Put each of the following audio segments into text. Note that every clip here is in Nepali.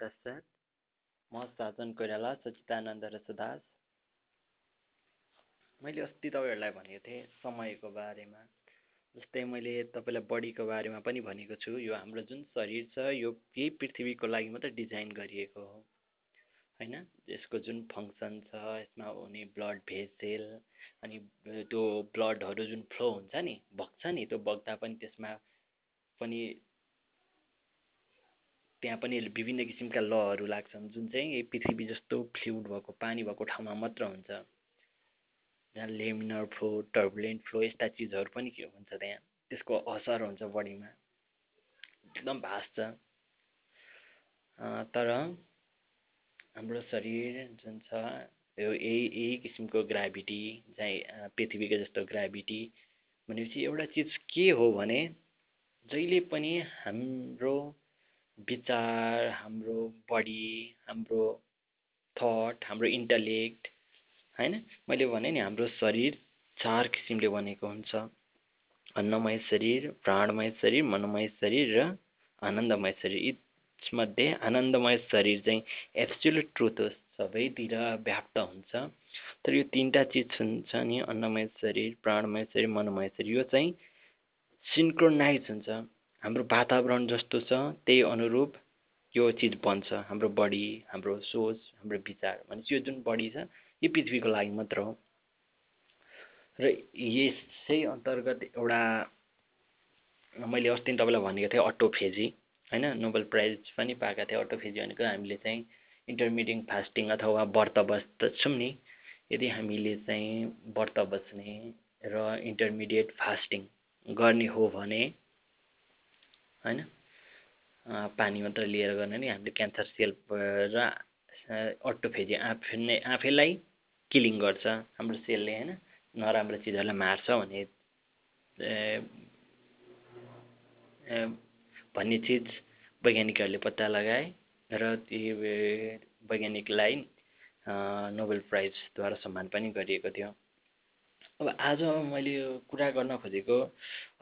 तत्सत म साधन कोइराला सच्चिदानन्द रसदास मैले अस्ति तपाईँहरूलाई भनेको थिएँ समयको बारेमा। जस्तै मैले तपाईँलाई बडीको बारेमा पनि भनेको छु यो हाम्रो जुन शरीर छ यो यही पृथ्वीको लागि मात्रै डिजाइन गरिएको हो। होइन? यसको जुन फङ्सन छ यसमा हुने ब्लड भेसेल अनि त्यो ब्लडहरू जुन फ्लो हुन्छ नि बग्छ नि त्यो बग्दा पनि त्यसमा पनि त्यहाँ पनि विभिन्न किसिमका लहरू लाग्छन् जुन चाहिँ पृथ्वी जस्तो फ्लुइड भएको पानी भएको ठाउँमा मात्र हुन्छ। जहाँ लेमिनर फ्लो टर्बुलेन्ट फ्लो यस्ता चिजहरू पनि के हुन्छ त्यहाँ? त्यसको असर हुन्छ बडीमा। एकदम भास्ट छ। तर हाम्रो शरीर जुन छ यो यही यही किसिमको ग्राभिटी चाहिँ पृथ्वीको जस्तो ग्राभिटी भनेपछि एउटा चिज के हो भने जहिले पनि हाम्रो विचार हाम्रो बडी हाम्रो थट हाम्रो इन्टलेक्ट होइन? मैले भने नि हाम्रो शरीर चार किसिमले बनेको हुन्छ। अन्नमय शरीर प्राणमय शरीर मनोमय शरीर र आनन्दमय शरीर। यसमध्ये आनन्दमय शरीर चाहिँ एब्सोल्युट ट्रुथ हो सबैतिर व्याप्त हुन्छ। तर यो तिनवटा चिज हुन्छ नि अन्नमय शरीर प्राणमय शरीर मनोमय शरीर। यो चाहिँ सिन्क्रोनाइज हुन्छ। हाम्रो वातावरण जस्तो छ त्यही अनुरूप यो चिज बन्छ। हाम्रो बडी हाम्रो सोच हाम्रो विचार भनेपछि यो जुन बडी छ यो पृथ्वीको लागि मात्र हो। र यसै अन्तर्गत एउटा मैले अस्ति तपाईँलाई भनेको थिएँ अटोफेजी होइन? नोबल प्राइज पनि पाएका थिएँ अटोफेजी भनेको हामीले चाहिँ इन्टरमिडियट फास्टिङ अथवा व्रत बस्दछौँ नि यदि हामीले चाहिँ व्रत बस्ने र इन्टरमिडिएट फास्टिङ गर्ने हो भने होइन? पानी मात्र लिएर गर्ने नि हामीले क्यान्सर सेल र अटोफेजी आफै नै आफैलाई किलिङ गर्छ हाम्रो सेलले होइन? नराम्रो चिजहरूलाई मार्छ भने भन्ने चिज वैज्ञानिकहरूले पत्ता लगाए र ती वैज्ञानिकलाई नोबेल प्राइजद्वारा सम्मान पनि गरिएको थियो। अब आज मैले यो कुरा गर्न खोजेको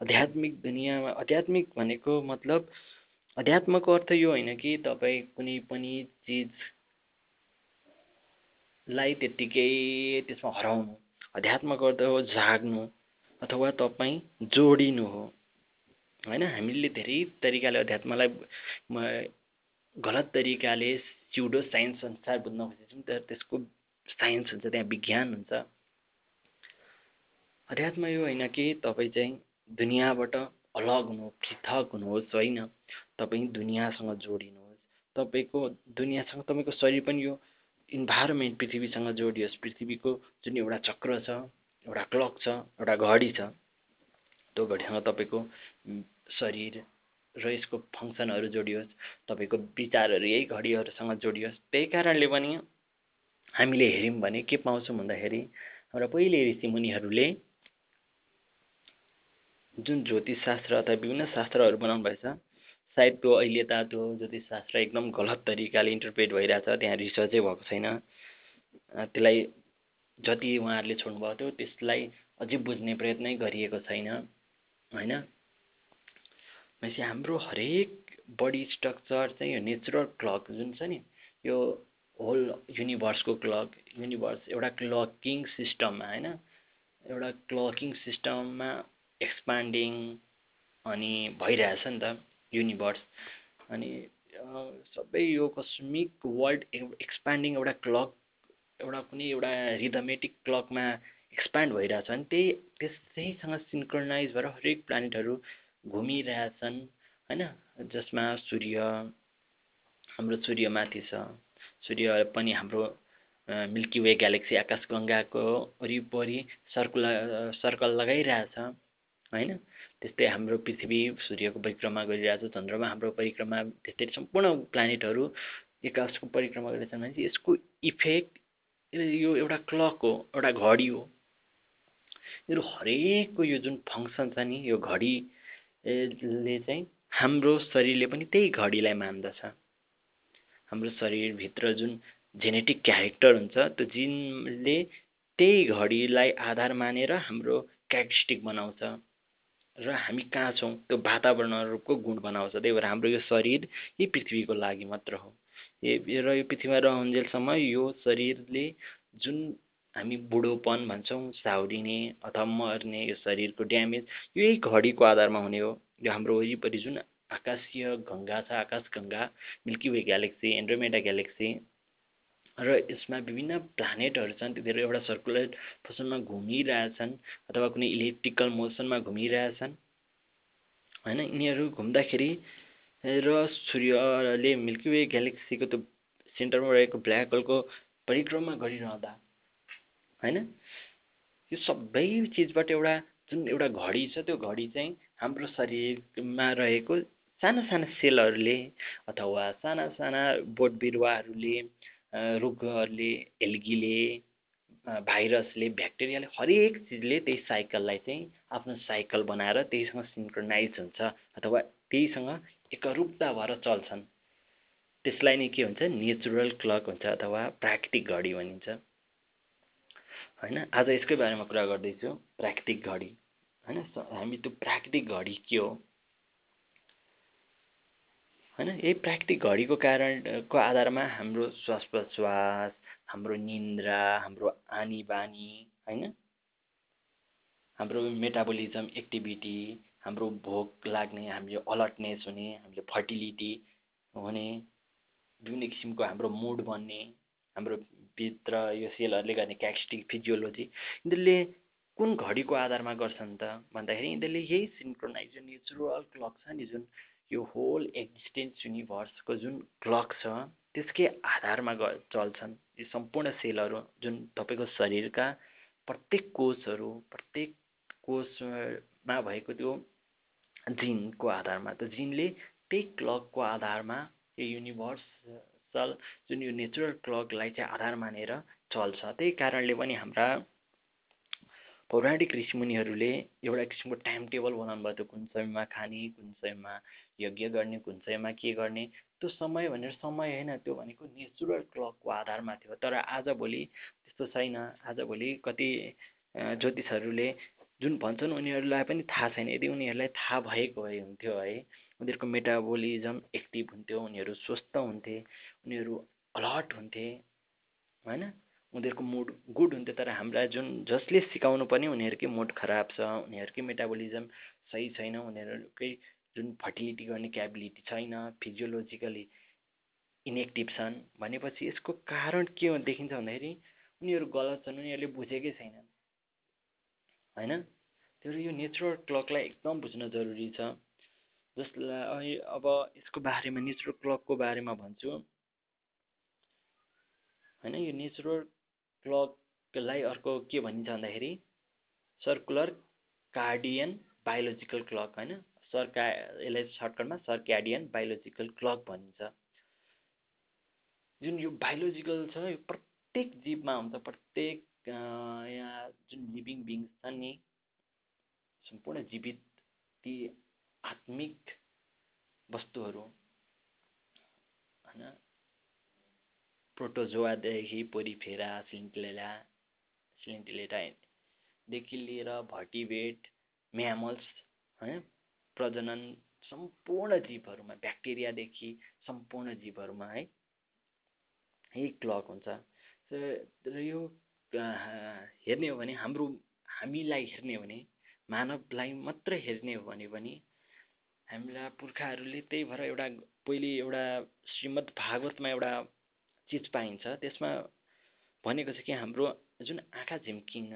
आध्यात्मिक दुनियाँमा आध्यात्मिक भनेको मतलब अध्यात्मको अर्थ यो होइन कि तपाईँ कुनै पनि चिजलाई त्यत्तिकै त्यसमा हराउनु अध्यात्मको अर्थ हो जाग्नु अथवा तपाईँ जोडिनु हो। होइन हामीले धेरै तरिकाले अध्यात्मलाई गलत तरिकाले सिउडो साइन्स अनुसार बुझ्न खोजेछौँ तर त्यसको साइन्स हुन्छ त्यहाँ विज्ञान हुन्छ। अध्यात्म यो होइन कि तपाईँ चाहिँ दुनियाँबाट अलग हुनु पृथक हुनुहोस् होइन? तपाईँ दुनियाँसँग जोडिनुहोस्। तपाईँको दुनियाँसँग तपाईँको शरीर पनि यो इन्भाइरोमेन्ट पृथ्वीसँग जोडियोस्। पृथ्वीको जुन एउटा चक्र छ एउटा क्लक छ एउटा घडी छ त्यो घडीसँग तपाईँको शरीर र यसको फङ्सनहरू जोडियोस्। तपाईँको विचारहरू यही घडीहरूसँग जोडियोस्। त्यही कारणले पनि हामीले हेऱ्यौँ भने के पाउँछौँ भन्दाखेरि हाम्रा पहिले ऋषिमुनिहरूले जुन ज्योतिषशास्त्र अथवा विभिन्न शास्त्रहरू बनाउनु भएछ सायद त्यो अहिले त त्यो ज्योतिषशास्त्र एकदम गलत तरिकाले इन्टरप्रेट भइरहेछ त्यहाँ रिसर्चै भएको छैन। त्यसलाई जति उहाँहरूले छोड्नुभएको थियो त्यसलाई अझै बुझ्ने प्रयत्नै गरिएको छैन होइन? भनेपछि हाम्रो हरेक बडी स्ट्रक्चर चाहिँ यो नेचुरल क्लक जुन छ नि यो होल युनिभर्सको क्लक युनिभर्स एउटा क्लकिङ सिस्टममा होइन? एउटा क्लकिङ सिस्टममा एक्सपान्डिङ अनि भइरहेछ नि त युनिभर्स अनि सबै यो कस्मिक वर्ल्ड एक्सपान्डिङ एउटा क्लक एउटा कुनै एउटा रिदमेटिक क्लकमा एक्सपान्ड भइरहेछ अनि त्यही त्यसैसँग सिन्क्रोनाइज भएर हरेक प्लानेटहरू घुमिरहेछन् होइन? जसमा सूर्य हाम्रो सूर्य माथि छ। सूर्य पनि हाम्रो मिल्की वे ग्यालेक्सी आकाशगङ्गाको वरिपरि सर्कुलर सर्कल लगाइरहेछ। होइन? त्यस्तै हाम्रो पृथ्वी सूर्यको परिक्रमा गरिरहेछ चन्द्रमा हाम्रो परिक्रमा त्यस्तै सम्पूर्ण प्लानेटहरू एकाशको परिक्रमा गरिरहेछन् भने यसको इफेक्ट यो एउटा क्लक हो एउटा घडी हो। यो हरेकको यो जुन फङ्सन छ नि यो घडीले चाहिँ हाम्रो शरीरले पनि त्यही घडीलाई मान्दछ। हाम्रो शरीरभित्र जुन जेनेटिक क्यारेक्टर हुन्छ त्यो जिनले त्यही घडीलाई आधार मानेर हाम्रो क्यारेक्टरिस्टिक बनाउँछ। र हामी कहाँ छौँ? त्यो वातावरणहरूको गुण बनाउँछ। त्यही भएर हाम्रो यो शरीर यही पृथ्वीको लागि मात्र हो। र यो पृथ्वीमा रहन्जेलसम्म यो शरीरले जुन हामी बुढोपन भन्छौँ साउरिने अथवा मर्ने यो शरीरको ड्यामेज यही घडीको आधारमा हुने हो। यो हाम्रो वरिपरि जुन आकाशीय गङ्गा छ आकाश Ganga milky way galaxy Andromeda galaxy र यसमा विभिन्न प्लानेटहरू छन् तिनीहरू एउटा सर्कुलर पोसनमा घुमिरहेछन् अथवा कुनै इलेक्ट्रिकल मोसनमा घुमिरहेछन् होइन? यिनीहरू घुम्दाखेरि र सूर्यले मिल्की वे ग्यालेक्सीको त्यो सेन्टरमा रहेको ब्ल्याक होलको परिक्रमा गरिरहँदा होइन? यो सबै चिजबाट एउटा जुन एउटा घडी छ त्यो घडी चाहिँ हाम्रो शरीरमा रहेको साना साना सेलहरूले अथवा साना साना बोट बिरुवाहरूले रुखहरूले एल्गीले भाइरसले ब्याक्टेरियाले हरेक चिजले त्यही साइकललाई चाहिँ आफ्नो साइकल बनाएर त्यहीसँग सिन्क्रोनाइज हुन्छ अथवा त्यहीसँग एकरूपता भएर चल्छन्। त्यसलाई नै के हुन्छ? नेचुरल क्लक हुन्छ अथवा प्राकृतिक घडी भनिन्छ। होइन? आज यसकै बारेमा कुरा गर्दैछु। प्राकृतिक घडी। होइन? हामी त्यो प्राकृतिक घडी के हो? होइन? यही प्राकृतिक घडीको कारणको आधारमा हाम्रो श्वास प्रश्वास हाम्रो निन्द्रा हाम्रो आनी बानी होइन? हाम्रो मेटाबोलिजम एक्टिभिटी हाम्रो भोक लाग्ने हामीले अलर्टनेस हुने हामीले फर्टिलिटी हुने विभिन्न किसिमको हाम्रो मुड बन्ने हाम्रो भित्र यो सेलहरूले गर्ने क्याक्स्टिक फिजियोलोजी यिनीहरूले कुन घडीको आधारमा गर्छन् त भन्दाखेरि यिनीहरूले यही सिन्क्रोनाइज नेचुरल क्लक छ नि जुन यो होल एक्जिस्टेन्स युनिभर्सको जुन क्लक छ त्यसकै आधारमा ग चल्छन्। यो सम्पूर्ण सेलहरू जुन तपाईँको शरीरका प्रत्येक कोषहरू प्रत्येक कोषमा भएको त्यो जिनको आधारमा त जिनले त्यही क्लकको आधारमा यो युनिभर्सल जुन यो नेचुरल क्लकलाई चाहिँ आधार मानेर चल्छ। त्यही कारणले पनि हाम्रा पौराणिक ऋषिमुनिहरूले एउटा किसिमको टाइम टेबल बनाउनु भयो त्यो कुन समयमा खाने कुन समयमा यज्ञ गर्ने कुन समयमा के गर्ने त्यो समय भनेर समय होइन त्यो भनेको नेचुरल क्लकको आधारमा थियो। तर आजभोलि त्यस्तो छैन। आजभोलि कति ज्योतिषहरूले जुन भन्छन् उनीहरूलाई पनि थाहा छैन। यदि उनीहरूलाई थाहा भएको भए हुन्थ्यो है उनीहरूको मेटाबोलिजम एक्टिभ हुन्थ्यो उनीहरू स्वस्थ हुन्थे उनीहरू अलर्ट हुन्थे होइन? उनीहरूको मुड गुड हुन्थ्यो तर हाम्रा जुन जसले सिकाउनु पनि उनीहरूकै मुड खराब छ उनीहरूकै मेटाबोलिजम सही छैन उनीहरूकै जुन फर्टिलिटी गर्ने क्याबिलिटी छैन फिजियोलोजिकली इनएक्टिभ छन् भनेपछि यसको कारण के देखिन्छ भन्दाखेरि उनीहरू गलत छन् उनीहरूले बुझेकै छैनन्। होइन? त्यो यो नेचुरल क्लकलाई एकदम बुझ्न जरुरी छ। जसलाई अब यसको बारेमा नेचुरल क्लकको बारेमा भन्छु। होइन यो नेचुरल क्लकलाई अर्को के भनिन्छ भन्दाखेरि? सर्कुलर कार्डियन बायोलोजिकल क्लक होइन? सर्का यसलाई सर्टकटमा सर्क्याडियन बायोलोजिकल क्लक भनिन्छ। जुन यो बायोलोजिकल छ यो प्रत्येक जीवमा हुन्छ प्रत्येक यहाँ जुन लिभिङ बिङ्स छन् नि सम्पूर्ण जीवित ती आत्मिक वस्तुहरू होइन? प्रोटोजोवादेखि पोरिफेरा सिन्टिलेला सिन्टिलेटादेखि लिएर भर्टिभेट म्यामल्स होइन प्रजनन सम्पूर्ण जीवहरूमा ब्याक्टेरियादेखि सम्पूर्ण जीवहरूमा है यही क्लक हुन्छ। र यो हेर्ने हो भने हाम्रो हामीलाई हेर्ने हो भने मानवलाई मात्रै हेर्ने हो भने पनि हामीलाई पुर्खाहरूले त्यही भएर एउटा पहिले एउटा श्रीमद् भागवतमा एउटा चिज पाइन्छ। त्यसमा भनेको छ कि हाम्रो जुन आँखा झिम्किन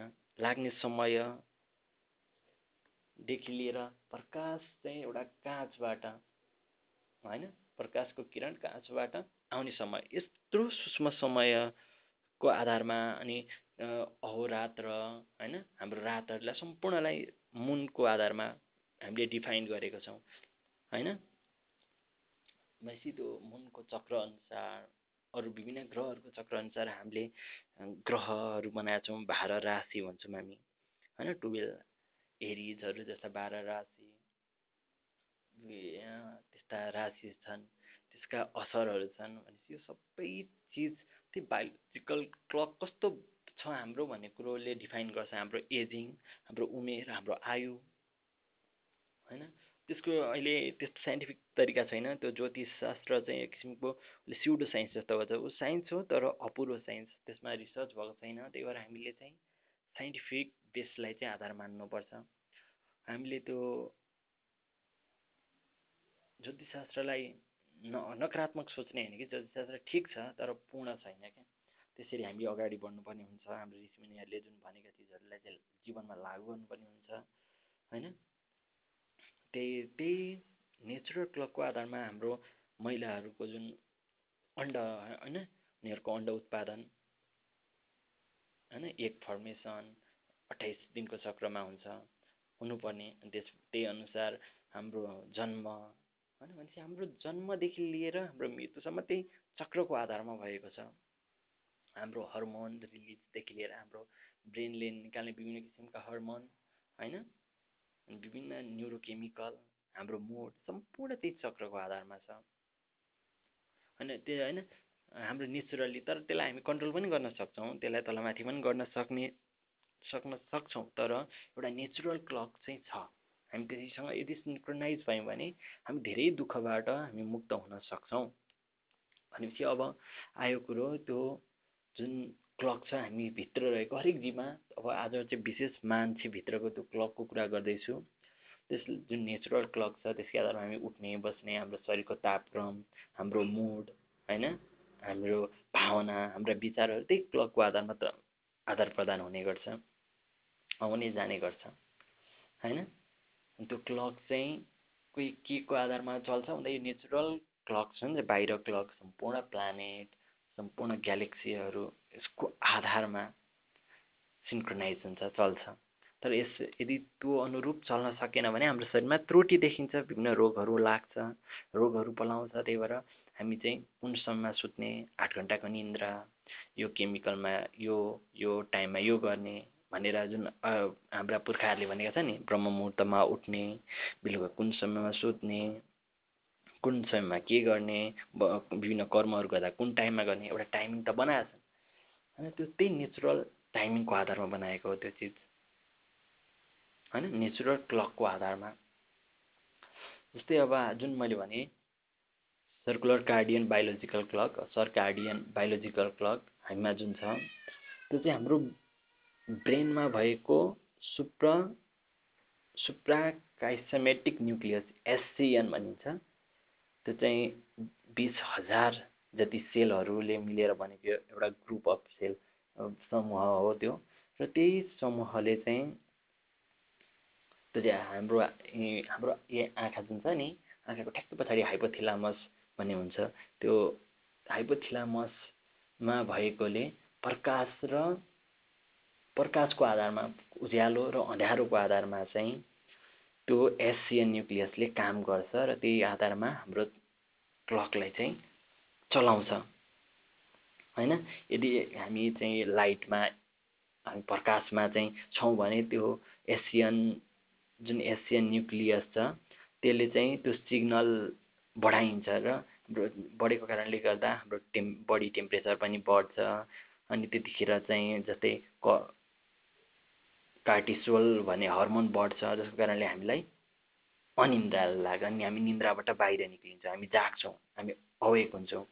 लाग्ने समयदेखि लिएर प्रकाश चाहिँ एउटा काँचबाट होइन? प्रकाशको किरण काँचबाट आउने समय। यत्रो सूक्ष्म समयको आधारमा अनि अहोरात्र होइन? हाम्रो रातहरूलाई सम्पूर्णलाई मुनको आधारमा हामीले डिफाइन गरेका छौँ होइन? भनेपछि त्यो मुनको चक्रअनुसार अरू विभिन्न ग्रहहरूको चक्रअनुसार हामीले ग्रहहरू बनाएका छौँ बाह्र राशि भन्छौँ हामी। होइन टुवेल्भ एरिजहरू जस्ता बाह्र राशि त्यस्ता राशि छन् त्यसका असरहरू छन् भनेपछि यो सबै चिज त्यो बायोलोजिकल क्लक कस्तो छ हाम्रो भन्ने कुरोले डिफाइन गर्छ हाम्रो एजिङ हाम्रो उमेर हाम्रो आयु। होइन त्यसको अहिले त्यस्तो साइन्टिफिक तरिका छैन। त्यो ज्योतिष शास्त्र चाहिँ एक किसिमको स्युडो साइन्स जस्तो गर्छ। ऊ साइन्स हो तर अपुरो साइन्स त्यसमा रिसर्च भएको छैन। त्यही भएर हामीले चाहिँ साइन्टिफिक बेसलाई चाहिँ आधार मान्नुपर्छ। हामीले त्यो ज्योतिषशास्त्रलाई न नकारात्मक सोच्ने होइन कि ज्योतिषशास्त्र ठिक छ तर पूर्ण छैन क्या। त्यसरी हामी अगाडि बढ्नुपर्ने हुन्छ। हाम्रो ऋषिमुनिहरूले जुन भनेका चिजहरूलाई चाहिँ जीवनमा लागु गर्नुपर्ने हुन्छ। त्यही त्यही नेचुरल क्लकको आधारमा हाम्रो महिलाहरूको जुन अन्डा होइन? उनीहरूको अन्डा उत्पादन होइन? एक फर्मेसन अट्ठाइस दिनको चक्रमा हुन्छ। हुनुपर्ने त्यस त्यही अनुसार हाम्रो जन्म होइन? भनेपछि हाम्रो जन्मदेखि लिएर हाम्रो मृत्युसम्म त्यही चक्रको आधारमा भएको छ। हाम्रो हर्मोन रिलिजदेखि लिएर हाम्रो ब्रेनले निकाल्ने विभिन्न किसिमका हर्मोन होइन? विभिन्न न्युरोकेमिकल हाम्रो मुड सम्पूर्ण त्यही चक्रको आधारमा छ। होइन त्यो होइन हाम्रो नेचुरली तर त्यसलाई हामी कन्ट्रोल पनि गर्न सक्छौँ त्यसलाई तलमाथि पनि गर्न सक्ने सक्न सक्छौँ तर एउटा नेचुरल क्लक चाहिँ छ। हामी त्यसैसँग यदि सिन्क्रोनाइज भयौँ भने हामी धेरै दुःखबाट हामी मुक्त हुन सक्छौँ। भनेपछि अब आयो कुरो त्यो जुन क्लक छ हामी भित्र रहेको हरेक जीवमा अब आज चाहिँ विशेष मान्छेभित्रको त्यो क्लकको कुरा गर्दैछु। त्यस जुन नेचुरल क्लक छ त्यसकै आधारमा हामी उठ्ने बस्ने हाम्रो शरीरको तापक्रम हाम्रो मुड होइन? हाम्रो भावना हाम्रा विचारहरू त्यही क्लकको आधारमा त आदान प्रदान हुने गर्छ आउने जाने गर्छ होइन? त्यो क्लक चाहिँ कोही के को आधारमा चल्छ भन्दा यो नेचुरल क्लक छ नि बाहिर क्लक सम्पूर्ण प्लानेट सम्पूर्ण ग्यालेक्सीहरू यसको आधारमा सिन्क्रोनाइज हुन्छ चल्छ। तर यस यदि त्यो अनुरूप चल्न सकेन भने हाम्रो शरीरमा त्रुटि देखिन्छ विभिन्न रोगहरू लाग्छ रोगहरू पलाउँछ। त्यही भएर हामी चाहिँ कुन समयमा सुत्ने आठ घन्टाको निन्द्रा यो केमिकलमा यो यो टाइममा यो गर्ने भनेर जुन हाम्रा पुर्खाहरूले भनेका छ नि ब्रह्म मुहुर्तमा उठ्ने बेलुका कुन समयमा सुत्ने कुन समयमा के गर्ने विभिन्न कर्महरू गर्दा कुन टाइममा गर्ने एउटा टाइमिङ त बनाएको छ। होइन त्यो त्यही नेचुरल टाइमिङको आधारमा बनाएको हो त्यो चिज। होइन? नेचुरल क्लकको आधारमा। जस्तै अब जुन मैले भने circadian biological clock circadian biological clock हामीमा जुन छ त्यो चाहिँ हाम्रो ब्रेनमा भएको सुप्र सुप्राकाइसमेटिक न्युक्लियस एससिएन भनिन्छ। त्यो चाहिँ बिस हजार जति सेलहरूले मिलेर बनेको एउटा ग्रुप अफ सेल। समूह हो त्यो। र त्यही समूहले चाहिँ त्यो हाम्रो हाम्रो आँखा जुन छ नि आँखाको ठ्याक्कै पछाडि हाइपोथिलामस भन्ने हुन्छ। त्यो हाइपोथिलामसमा भएकोले प्रकाश र प्रकाशको आधारमा उज्यालो र अँध्यारोको आधारमा चाहिँ त्यो एससिएन न्युक्लियसले काम गर्छ र त्यही आधारमा हाम्रो क्लकलाई चाहिँ चलाउँछ। होइन? यदि हामी चाहिँ लाइटमा हामी प्रकाशमा चाहिँ छौँ भने त्यो एसियन जुन एसियन न्युक्लियस छ त्यसले चाहिँ त्यो सिग्नल बढाइन्छ र हाम्रो बढेको कारणले गर्दा हाम्रो टेम् बडी टेम्परेचर पनि बढ्छ। अनि त्यतिखेर चाहिँ जस्तै क कार्टिसोल भन्ने हर्मोन बढ्छ जसको कारणले हामीलाई अनिन्द्रा लाग्छ अनि हामी निन्द्राबाट बाहिर निक्लिन्छौँ हामी जाग्छौँ हामी अवेक हुन्छौँ।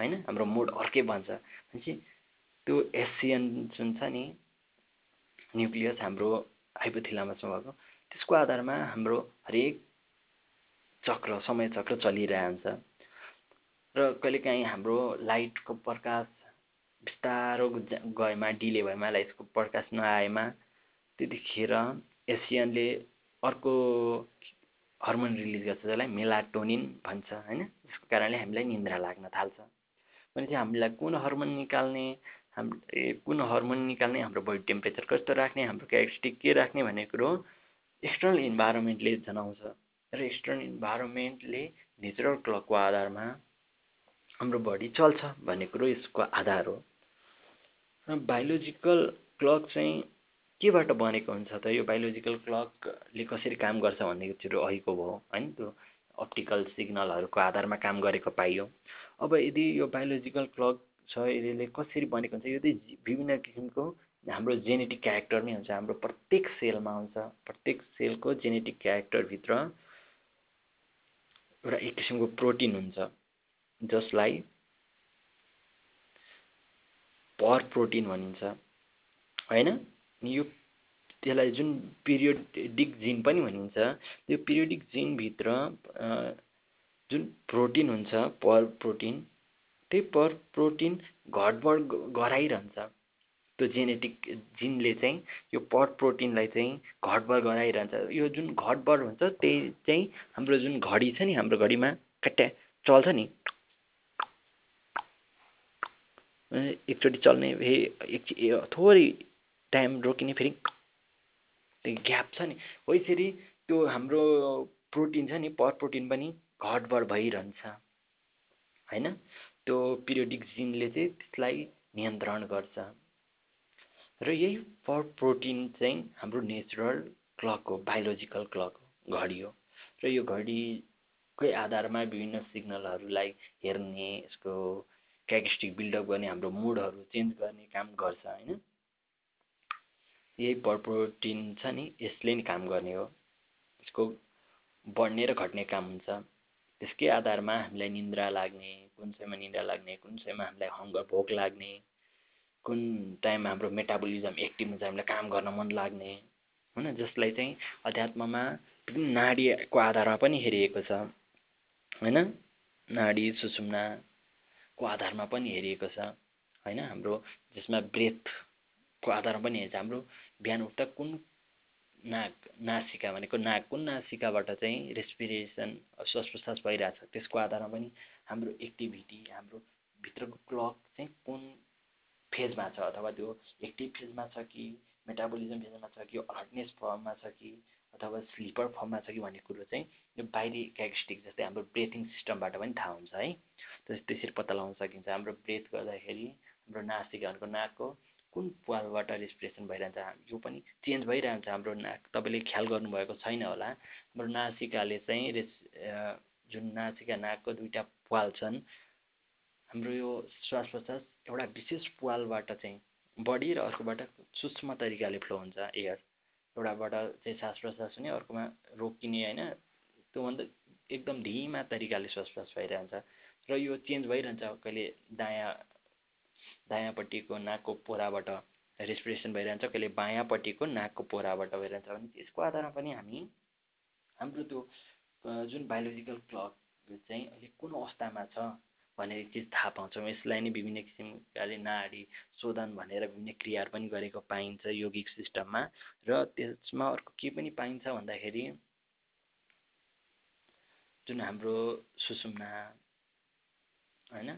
होइन? हाम्रो मुड अर्कै बन्छ। भनेपछि त्यो एसियन जुन छ नि न्युक्लियस हाम्रो हाइपोथिलामसमा भएको त्यसको आधारमा हाम्रो हरेक चक्र समय चक्र चलिरहन्छ। र कहिलेकाहीँ हाम्रो लाइटको प्रकाश बिस्तारो गएमा डिले भएमा लाइटको प्रकाश नआएमा त्यतिखेर एसियनले अर्को हर्मोन रिलिज गर्छ जसलाई मेलाटोनिन भन्छ होइन? जसको कारणले हामीलाई निन्द्रा लाग्न थाल्छ। भनेपछि हामीलाई कुन हर्मोन निकाल्ने हाम कुन हर्मोन निकाल्ने हाम्रो बडी टेम्परेचर कस्तो राख्ने हाम्रो क्यारेक्टरिस्टिक के राख्ने भन्ने कुरो एक्सटर्नल इन्भाइरोमेन्टले जनाउँछ। र एक्सटर्नल इन्भाइरोमेन्टले नेचुरल क्लकको आधारमा हाम्रो बडी चल्छ भन्ने कुरो यसको आधार हो। र बायोलोजिकल क्लक चाहिँ केबाट बनेको हुन्छ त? यो बायोलोजिकल क्लकले कसरी काम गर्छ भन्ने कुरो अघिको भयो होइन? त्यो अप्टिकल सिग्नलहरूको आधारमा काम गरेको पाइयो। अब यदि यो बायोलोजिकल क्लक छ यसले कसरी बनेको हुन्छ यो चाहिँ विभिन्न किसिमको हाम्रो जेनेटिक क्यारेक्टरमै हुन्छ। हाम्रो प्रत्येक सेलमा हुन्छ। प्रत्येक सेलको जेनेटिक क्यारेक्टरभित्र एउटा एक किसिमको प्रोटिन हुन्छ। जसलाई पर प्रोटिन भनिन्छ। होइन? यो त्यसलाई जुन पिरियोडिक जिन पनि भनिन्छ त्यो पिरियोडिक जिनभित्र जुन प्रोटिन हुन्छ पर प्रोटिन त्यही पर प्रोटिन घटबड गराइरहन्छ। त्यो जेनेटिक जिनले चाहिँ यो पर प्रोटिनलाई चाहिँ घटबड गराइरहन्छ। यो जुन घटबड हुन्छ त्यही चाहिँ हाम्रो जुन घडी छ नि हाम्रो घडीमा कट्या चल्छ नि। एकचोटि चल्ने फेरि थोरै टाइम रोकिने फेरि त्यो ग्याप छ नि। हो यसरी त्यो हाम्रो प्रोटिन छ नि पर प्रोटिन पनि घटबड भइरहन्छ। होइन? त्यो पिरियोडिक जिनले चाहिँ त्यसलाई नियन्त्रण गर्छ। र यही पर प्रोटिन चाहिँ हाम्रो नेचुरल क्लक हो बायोलोजिकल क्लक हो घडी हो। र यो घडीकै आधारमा विभिन्न सिग्नलहरूलाई हेर्ने यसको क्यारेक्टरिस्टिक बिल्डअप गर्ने हाम्रो मुडहरू चेन्ज गर्ने काम गर्छ होइन? यही पर प्रोटिन छ नि यसले नि काम गर्ने हो। यसको बढ्ने र घट्ने काम हुन्छ। त्यसकै आधारमा हामीलाई निन्द्रा लाग्ने कुन चाहिँमा निन्द्रा लाग्ने कुन चाहिँमा हामीलाई हङ्गर भोक लाग्ने कुन टाइममा हाम्रो मेटाबोलिजम एक्टिभ हुन्छ हामीलाई काम गर्न मन लाग्ने होइन जसलाई चाहिँ अध्यात्ममा नाडीको आधारमा पनि हेरिएको छ होइन? नाडी सुषुम्नाको आधारमा पनि हेरिएको छ होइन? हाम्रो जसमा ब्रेथको आधारमा पनि हेर्छ हाम्रो बिहान उठ्दा कुन नाक नासिका भनेको नाक कुन नासिकाबाट चाहिँ रेस्पिरेसन श्वास प्रश्वास भइरहेछ? त्यसको आधारमा पनि हाम्रो एक्टिभिटी हाम्रो भित्रको क्लक चाहिँ कुन फेजमा छ? अथवा त्यो एक्टिभ फेजमा छ कि मेटाबोलिजम फेजमा छ कि अलर्टनेस फर्ममा छ कि अथवा स्लिपर फर्ममा छ कि भन्ने कुरो चाहिँ यो बाहिरी क्यारेक्टरिस्टिक जस्तै हाम्रो ब्रेथिङ सिस्टमबाट पनि थाहा हुन्छ है। त्यसरी पत्ता लगाउन सकिन्छ। हाम्रो ब्रेथ गर्दाखेरि हाम्रो नासिका भनेको नाकको कुन पालबाट रेस्पिरेसन भइरहन्छ यो पनि चेन्ज भइरहन्छ हाम्रो नाक तपाईँले ख्याल गर्नुभएको छैन होला। हाम्रो नासिकाले चाहिँ रेस जुन नासिका नाकको दुईवटा पाल छन् हाम्रो यो श्वास प्रश्वास एउटा विशेष पालबाट चाहिँ बढी र अर्कोबाट सूक्ष्म तरिकाले फ्लो हुन्छ एयर। एउटाबाट चाहिँ श्वास प्रश्वास हुने अर्कोमा रोकिने होइन? त्योभन्दा एकदम धिमा तरिकाले श्वास प्रश्वास भइरहन्छ। र यो चेन्ज भइरहन्छ कहिले दायाँ दायाँपट्टिको नाकको पोराबाट रेस्पिरेसन भइरहन्छ कहिले बायाँपट्टिको नाकको पोराबाट भइरहन्छ भने त्यसको आधारमा पनि हामी हाम्रो त्यो जुन बायोलोजिकल क्लक चाहिँ अहिले कुन अवस्थामा छ भन्ने चिज थाहा पाउँछौँ। यसलाई नै विभिन्न किसिमकाले नाडी शोधन भनेर विभिन्न क्रियाहरू पनि गरेको पाइन्छ यौगिक सिस्टममा। र त्यसमा अर्को के पनि पाइन्छ भन्दाखेरि जुन हाम्रो सुषुम्ना होइन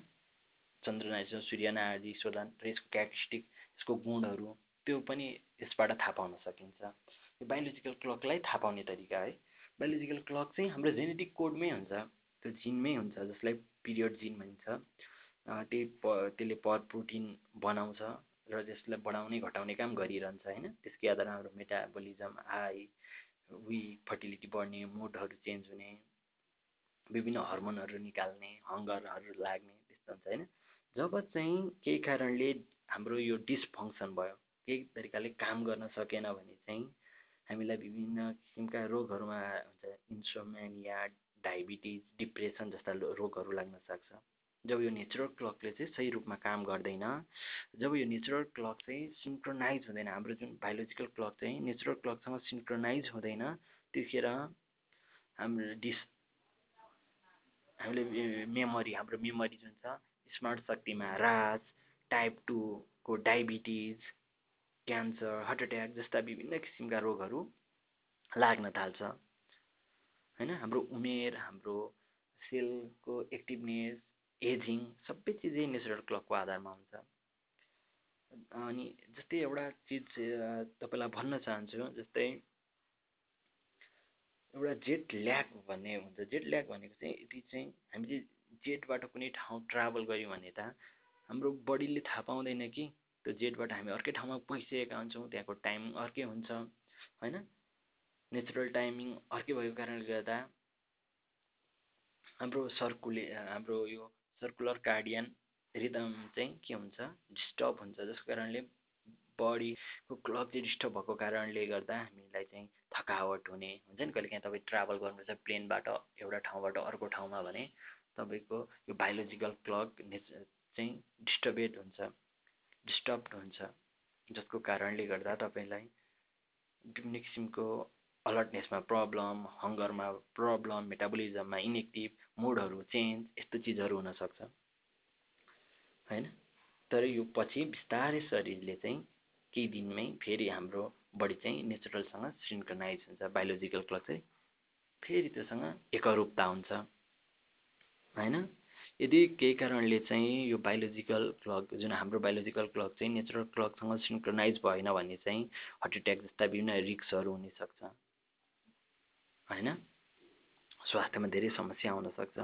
चन्द्रनाइज सूर्यना आदि शोधन र यसको क्यारेक्टरिस्टिक यसको गुणहरू त्यो पनि यसबाट थाहा पाउन सकिन्छ। यो बायोलोजिकल क्लकलाई थाहा पाउने तरिका है। बायोलोजिकल क्लक चाहिँ हाम्रो जेनेटिक कोडमै हुन्छ। त्यो जिनमै हुन्छ जसलाई पिरियड जिन भनिन्छ। त्यही प त्यसले पर प्रोटिन बनाउँछ र त्यसलाई बढाउने घटाउने काम गरिरहन्छ होइन? त्यसकै आधारमा हाम्रो मेटाबोलिजम हाई विक फर्टिलिटी बढ्ने मुडहरू चेन्ज हुने विभिन्न हर्मोनहरू निकाल्ने हङ्गरहरू लाग्ने त्यस्तो हुन्छ होइन? जब चाहिँ केही कारणले हाम्रो यो डिसफङ्सन भयो केही तरिकाले काम गर्न सकेन भने चाहिँ हामीलाई विभिन्न किसिमका रोगहरूमा हुन्छ इन्सोमेनिया डायबिटिज डिप्रेसन जस्ता रोगहरू लाग्न सक्छ। जब यो नेचुरल क्लकले चाहिँ सही रूपमा काम गर्दैन जब यो नेचुरल क्लक चाहिँ सिन्क्रोनाइज हुँदैन हाम्रो जुन बायोलोजिकल क्लक चाहिँ नेचुरल क्लकसँग सिन्क्रोनाइज हुँदैन त्यतिखेर हाम्रो डिस हामीले मेमोरी हाम्रो मेमोरी जुन छ स्मरण शक्तिमा ह्रास टाइप टूको डायबिटिज क्यान्सर हार्ट एट्याक जस्ता विभिन्न किसिमका रोगहरू लाग्न थाल्छ। होइन? हाम्रो उमेर हाम्रो सेलको एक्टिभनेस एजिङ सबै चिजै नेचुरल क्लकको आधारमा हुन्छ। अनि जस्तै एउटा चिज तपाईँलाई भन्न चाहन्छु जस्तै एउटा जेट ल्याग भन्ने हुन्छ। जेट ल्याग भनेको चाहिँ यदि चाहिँ हामी चाहिँ जेटबाट कुनै ठाउँ ट्राभल गऱ्यौँ भने त हाम्रो बडीले थाहा पाउँदैन कि त्यो जेटबाट हामी अर्कै ठाउँमा पुगिसकेका हुन्छौँ त्यहाँको टाइम अर्कै हुन्छ होइन? नेचुरल टाइमिङ अर्कै भएको कारणले गर्दा हाम्रो सर्कुले हाम्रो यो सर्कुलर कार्डियन रिदम चाहिँ के हुन्छ? डिस्टर्ब हुन्छ जसको कारणले बडीको क्लक चाहिँ डिस्टर्ब भएको कारणले गर्दा हामीलाई चाहिँ थकावट हुने हुन्छ नि? कहिले काहीँ तपाईँ ट्राभल गर्नुहुन्छ प्लेनबाट एउटा ठाउँबाट अर्को ठाउँमा भने तपाईँको यो बायोलोजिकल क्लक चाहिँ डिस्टर्बेड हुन्छ डिस्टर्ब हुन्छ जसको कारणले गर्दा तपाईँलाई विभिन्न किसिमको अलर्टनेसमा प्रब्लम हङ्गरमा प्रब्लम मेटाबोलिजममा इनेक्टिभ मुडहरू चेन्ज यस्तो चिजहरू हुनसक्छ होइन? तर यो पछि बिस्तारै शरीरले चाहिँ केही दिनमै फेरि हाम्रो बडी चाहिँ नेचुरलसँग सिन्क्रोनाइज हुन्छ बायोलोजिकल क्लक चाहिँ। फेरि त्योसँग एकरूपता हुन्छ। होइन? यदि केही कारणले चाहिँ यो बायोलोजिकल क्लक जुन हाम्रो बायोलोजिकल क्लक चाहिँ नेचुरल क्लकसँग सिन्क्रोनाइज भएन भने चाहिँ हार्ट एट्याक जस्ता विभिन्न रिक्सहरू हुनसक्छ। होइन? स्वास्थ्यमा धेरै समस्या आउनसक्छ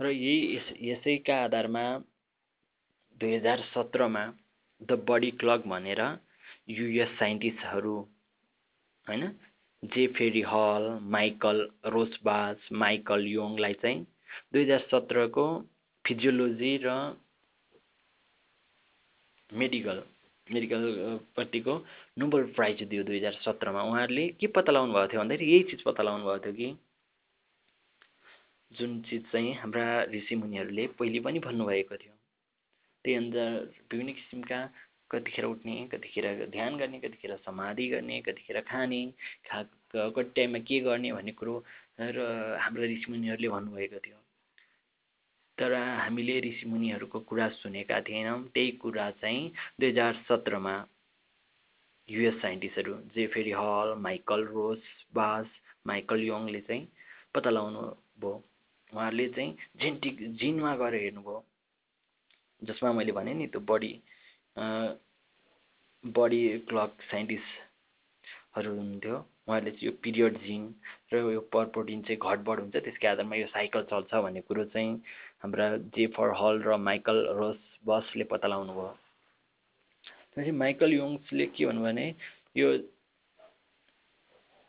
र यही यस यसैका आधारमा दुई हजार सत्रमा द बडी क्लक भनेर युएस साइन्टिस्टहरू होइन? जे फेरी हल माइकल रोसबास माइकल योङलाई चाहिँ दुई हजार सत्रको फिजियोलोजी र मेडिकल मेडिकलपट्टिको नोबल प्राइज दियो दुई हजार सत्रमा। उहाँहरूले के पत्ता लगाउनु भएको थियो भन्दाखेरि यही चिज पत्ता लगाउनु भएको थियो कि जुन चिज चाहिँ हाम्रा ऋषिमुनिहरूले पहिले पनि भन्नुभएको थियो। त्यही अनुसार विभिन्न किसिमका कतिखेर उठ्ने कतिखेर ध्यान गर्ने कतिखेर समाधि गर्ने कतिखेर खाने खा कति टाइममा के गर्ने भन्ने कुरो र हाम्रा ऋषिमुनिहरूले भन्नुभएको थियो। तर हामीले ऋषिमुनिहरूको कुरा सुनेका थिएनौँ। त्यही कुरा चाहिँ दुई हजार सत्रमा युएस साइन्टिस्टहरू जेफेरी हल माइकल रोस बास माइकल योङले चाहिँ पत्ता लगाउनु भयो उहाँहरूले चाहिँ जेनेटिक जिनमा गएर हेर्नुभयो। जसमा मैले भने नि त्यो बडी बडी क्लक साइन्टिस्टहरू हुनुहुन्थ्यो। उहाँहरूले चाहिँ यो पिरियड जिन र यो पर प्रोटिन चाहिँ घटबड हुन्छ। त्यसकै आधारमा यो साइकल चल्छ भन्ने कुरो चाहिँ हाम्रा जेफर हल र माइकल रोस बसले पत्ता लगाउनु भयो त्यसपछि माइकल योङ्सले के भन्नु भने यो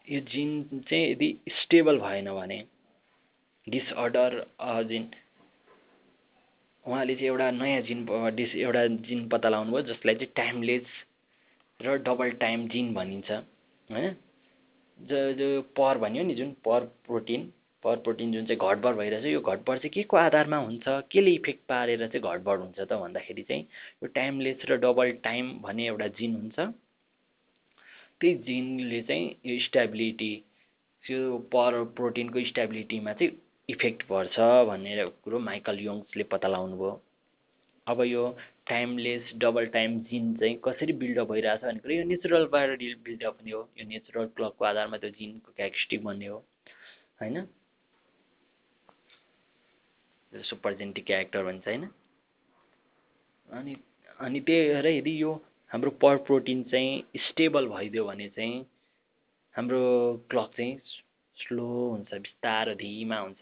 यो जिन चाहिँ यदि स्टेबल भएन भने डिसअर्डर जिन उहाँले चाहिँ एउटा नयाँ जिन डिस एउटा जिन पत्ता लगाउनु भयो जसलाई चाहिँ टाइमलेस र डबल टाइम जिन भनिन्छ होइन जो जो पर भन्यो नि जुन पर प्रोटिन पर प्रोटिन जुन चाहिँ घटबड भइरहेछ यो घटबड चाहिँ के को आधारमा हुन्छ? केले इफेक्ट पारेर चाहिँ घटबड हुन्छ त भन्दाखेरि चाहिँ यो टाइमलेस र डबल टाइम भन्ने एउटा जिन हुन्छ। त्यही जिनले चाहिँ यो स्टेबिलिटी त्यो पर प्रोटिनको स्टेबिलिटीमा चाहिँ इफेक्ट पर्छ भन्ने कुरो माइकल योङ्सले पत्ता लगाउनु भयो अब यो टाइमलेस डबल टाइम जिन चाहिँ कसरी बिल्डअप भइरहेछ भन्ने कुरो यो नेचुरलबाट बिल्डअप हुने हो। यो नेचुरल क्लकको आधारमा त्यो जिनको क्यारेक्टरिस्टिक बन्ने हो। होइन? सुपर जेनेटिक क्यारेक्टर भन्छ होइन? अनि अनि त्यही भएर यदि यो हाम्रो पर प्रोटिन चाहिँ स्टेबल भइदियो भने चाहिँ हाम्रो क्लक चाहिँ स्लो हुन्छ बिस्तारो धिमा हुन्छ।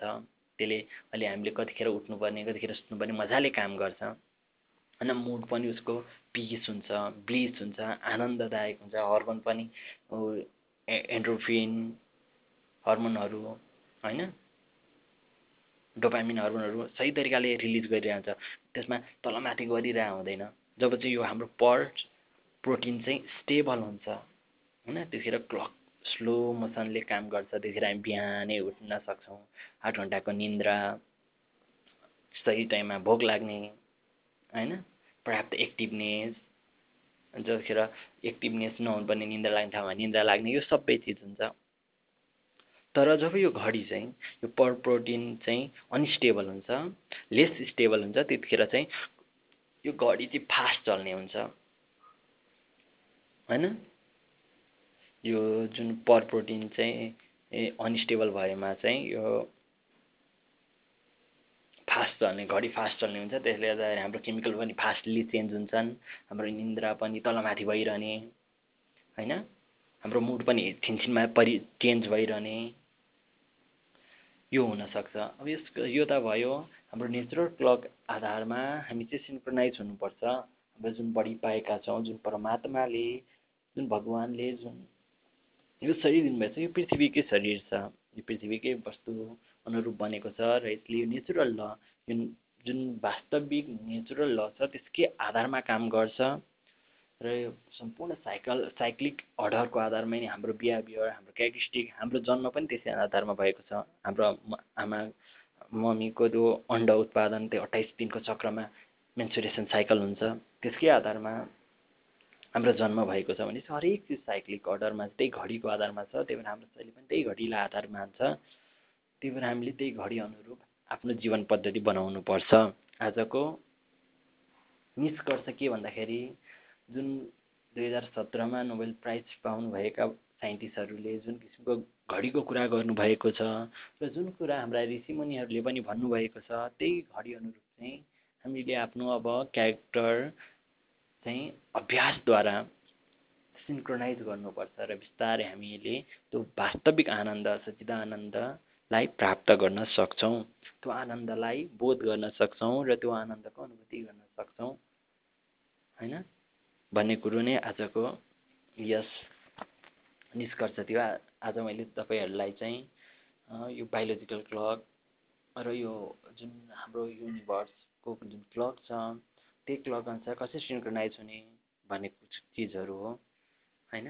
त्यसले अहिले हामीले कतिखेर उठ्नुपर्ने कतिखेर सुत्नुपर्ने मजाले काम गर्छ। होइन मुड पनि उसको पिस हुन्छ ब्लिस हुन्छ आनन्ददायक हुन्छ हर्मोन पनि एन्ड्रोफिन हर्मोनहरू होइन? डोपामिन हर्मोनहरू सही तरिकाले रिलिज गरिरहन्छ। त्यसमा तलमाथि गरिरहेको हुँदैन। जब चाहिँ यो हाम्रो पर प्रोटिन चाहिँ स्टेबल हुन्छ होइन त्यतिखेर क्लक स्लो मोसनले काम गर्छ। त्यतिखेर हामी बिहानै उठ्न सक्छौँ। आठ घन्टाको निन्द्रा सही टाइममा भोक लाग्ने होइन? पर्याप्त एक्टिभनेस जतिखेर एक्टिभनेस नहुनुपर्ने निन्द्रा लाग्ने ठाउँमा निन्द्रा लाग्ने यो सबै चिज हुन्छ। तर जब यो घडी चाहिँ यो पर प्रोटिन चाहिँ अनस्टेबल हुन्छ लेस स्टेबल हुन्छ त्यतिखेर चाहिँ यो घडी चाहिँ फास्ट चल्ने हुन्छ। होइन? यो जुन पर प्रोटिन चाहिँ अनस्टेबल भएमा चाहिँ यो फास्ट चल्ने घडी फास्ट चल्ने हुन्छ। त्यसले गर्दा हाम्रो केमिकल पनि फास्टली चेन्ज हुन्छन्। हाम्रो निन्द्रा पनि तलमाथि भइरहने। होइन? हाम्रो मुड पनि छिनछिनमा परि चेन्ज भइरहने। यो हुनसक्छ। अब यस यो त भयो हाम्रो नेचुरल क्लक आधारमा हामी चाहिँ सिन्क्रोनाइज हुनुपर्छ। हाम्रो जुन बडी पाएका छौँ जुन परमात्माले जुन भगवान्ले जुन यो शरीर दिनुभएको छ यो पृथ्वीकै शरीर छ। यो पृथ्वीकै वस्तु अनुरूप बनेको छ र यसले यो नेचुरल ल जुन जुन वास्तविक नेचुरल ल छ त्यसकै आधारमा काम गर्छ। र यो सम्पूर्ण साइकल साइक्लिक अर्डरको आधारमै नै हाम्रो बिहा बिहे हाम्रो क्यारेक्टरिस्टिक हाम्रो जन्म पनि त्यसै आधारमा भएको छ। हाम्रो आमा मम्मीको त्यो अन्डा उत्पादन त्यो अट्ठाइस दिनको चक्रमा मेन्सुरेसन साइकल हुन्छ। त्यसकै आधारमा हाम्रो जन्म भएको छ भने हरेक चिज साइक्लिक अर्डरमा त्यही घडीको आधारमा छ। त्यही भएर हाम्रो शरीर पनि त्यही घडीलाई आधार मान्छ त्यही भएर हामीले त्यही घडी अनुरूप आफ्नो जीवन पद्धति बनाउनु पर्छ आजको निष्कर्ष के भन्दाखेरि जुन दुई हजार सत्रमा नोबेल प्राइज पाउनुभएका साइन्टिस्टहरूले जुन किसिमको घडीको कुरा गर्नुभएको छ र जुन कुरा हाम्रा ऋषिमुनिहरूले पनि भन्नुभएको छ त्यही घडी अनुरूप चाहिँ हामीले आफ्नो अब क्यारेक्टर चाहिँ अभ्यासद्वारा सिन्क्रोनाइज गर्नुपर्छ र बिस्तारै हामीले त्यो वास्तविक आनन्द सच्चिदानन्दलाई प्राप्त गर्न सक्छौँ। त्यो आनन्दलाई बोध गर्न सक्छौँ र त्यो आनन्दको अनुभूति गर्न सक्छौँ। होइन? भन्ने कुरो नै आजको यस निष्कर्ष थियो। आज मैले तपाईँहरूलाई चाहिँ यो बायोलोजिकल क्लक र यो जुन हाम्रो युनिभर्सको जुन क्लक छ त्यही क्लक अनुसार कसरी सिन्क्रोनाइज हुने भन्ने चिजहरू हो होइन?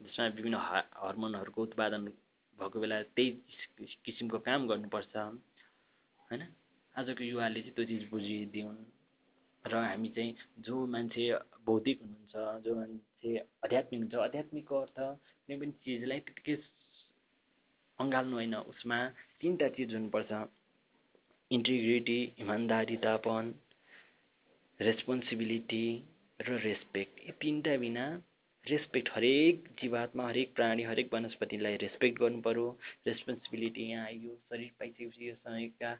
जसमा विभिन्न ह हर्मोनहरूको उत्पादन भएको बेला त्यही किसिमको काम गर्नुपर्छ होइन? आजको युवाले चाहिँ त्यो चिज बुझिदिउन्। र हामी चाहिँ जो मान्छे बौद्धिक हुनुहुन्छ जो मान्छे आध्यात्मिक हुन्छ आध्यात्मिकको अर्थ कुनै पनि चिजलाई त्यत्तिकै अँगाल्नु होइन उसमा तिनवटा चिज हुनुपर्छ। इन्टिग्रिटी इमान्दारितापन रेस्पोन्सिबिलिटी र रेस्पेक्ट। यी तिनवटा बिना रेस्पेक्ट हरेक जीवात्मा हरेक प्राणी हरेक वनस्पतिलाई रेस्पेक्ट गर्नु पऱ्यो रेस्पोन्सिबिलिटी यहाँ आइयो शरीर पाइसकेपछि यो समयका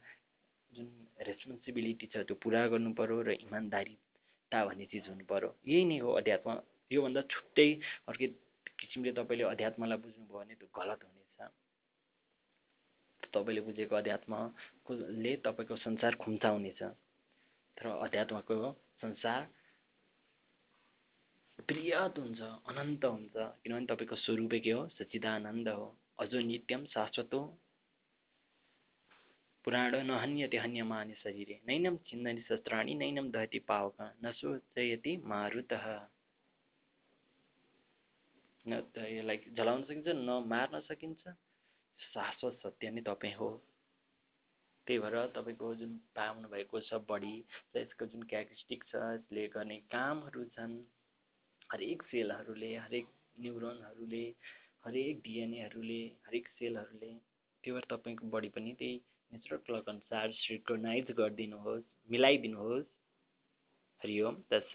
जुन रेस्पोन्सिबिलिटी छ त्यो पुरा गर्नु पऱ्यो र इमान्दारिता भन्ने चिज हुनु पऱ्यो यही नै हो अध्यात्म। योभन्दा छुट्टै अर्कै किसिमले तपाईँले अध्यात्मलाई बुझ्नुभयो भने त्यो गलत हुनेछ। तपाईँले बुझेको अध्यात्मले तपाईँको संसार खुम्चा हुनेछ। तर अध्यात्मको संसार बृहत हुन्छ अनन्त हुन्छ। किनभने तपाईँको स्वरूपै के हो? सच्चिदानन्द हो। अजो नित्यम शाश्वत पुराण न हन्यते हन्यमाने शरीरे। नैनम छिन्दनि शस्त्राणि नैनम दहति पावक न सोचयति मारुतः। न त यसलाई जलाउन सकिन्छ न मार्न सकिन्छ। शाश्वत सत्य नै तपाईँ हो। त्यही भएर तपाईँको जुन पाउनु भएको छ बडी र यसको जुन क्यारेक्टरिस्टिक छ यसले गर्ने कामहरू छन् हरेक सेलहरूले हरेक न्युरोनहरूले हरेक डिएनएहरूले हरेक सेलहरूले त्यही भएर तपाईँको बडी पनि त्यही नेचुरल क्लक अनुसार सिन्क्रोनाइज गरिदिनुहोस् मिलाइदिनुहोस्। हरि ओम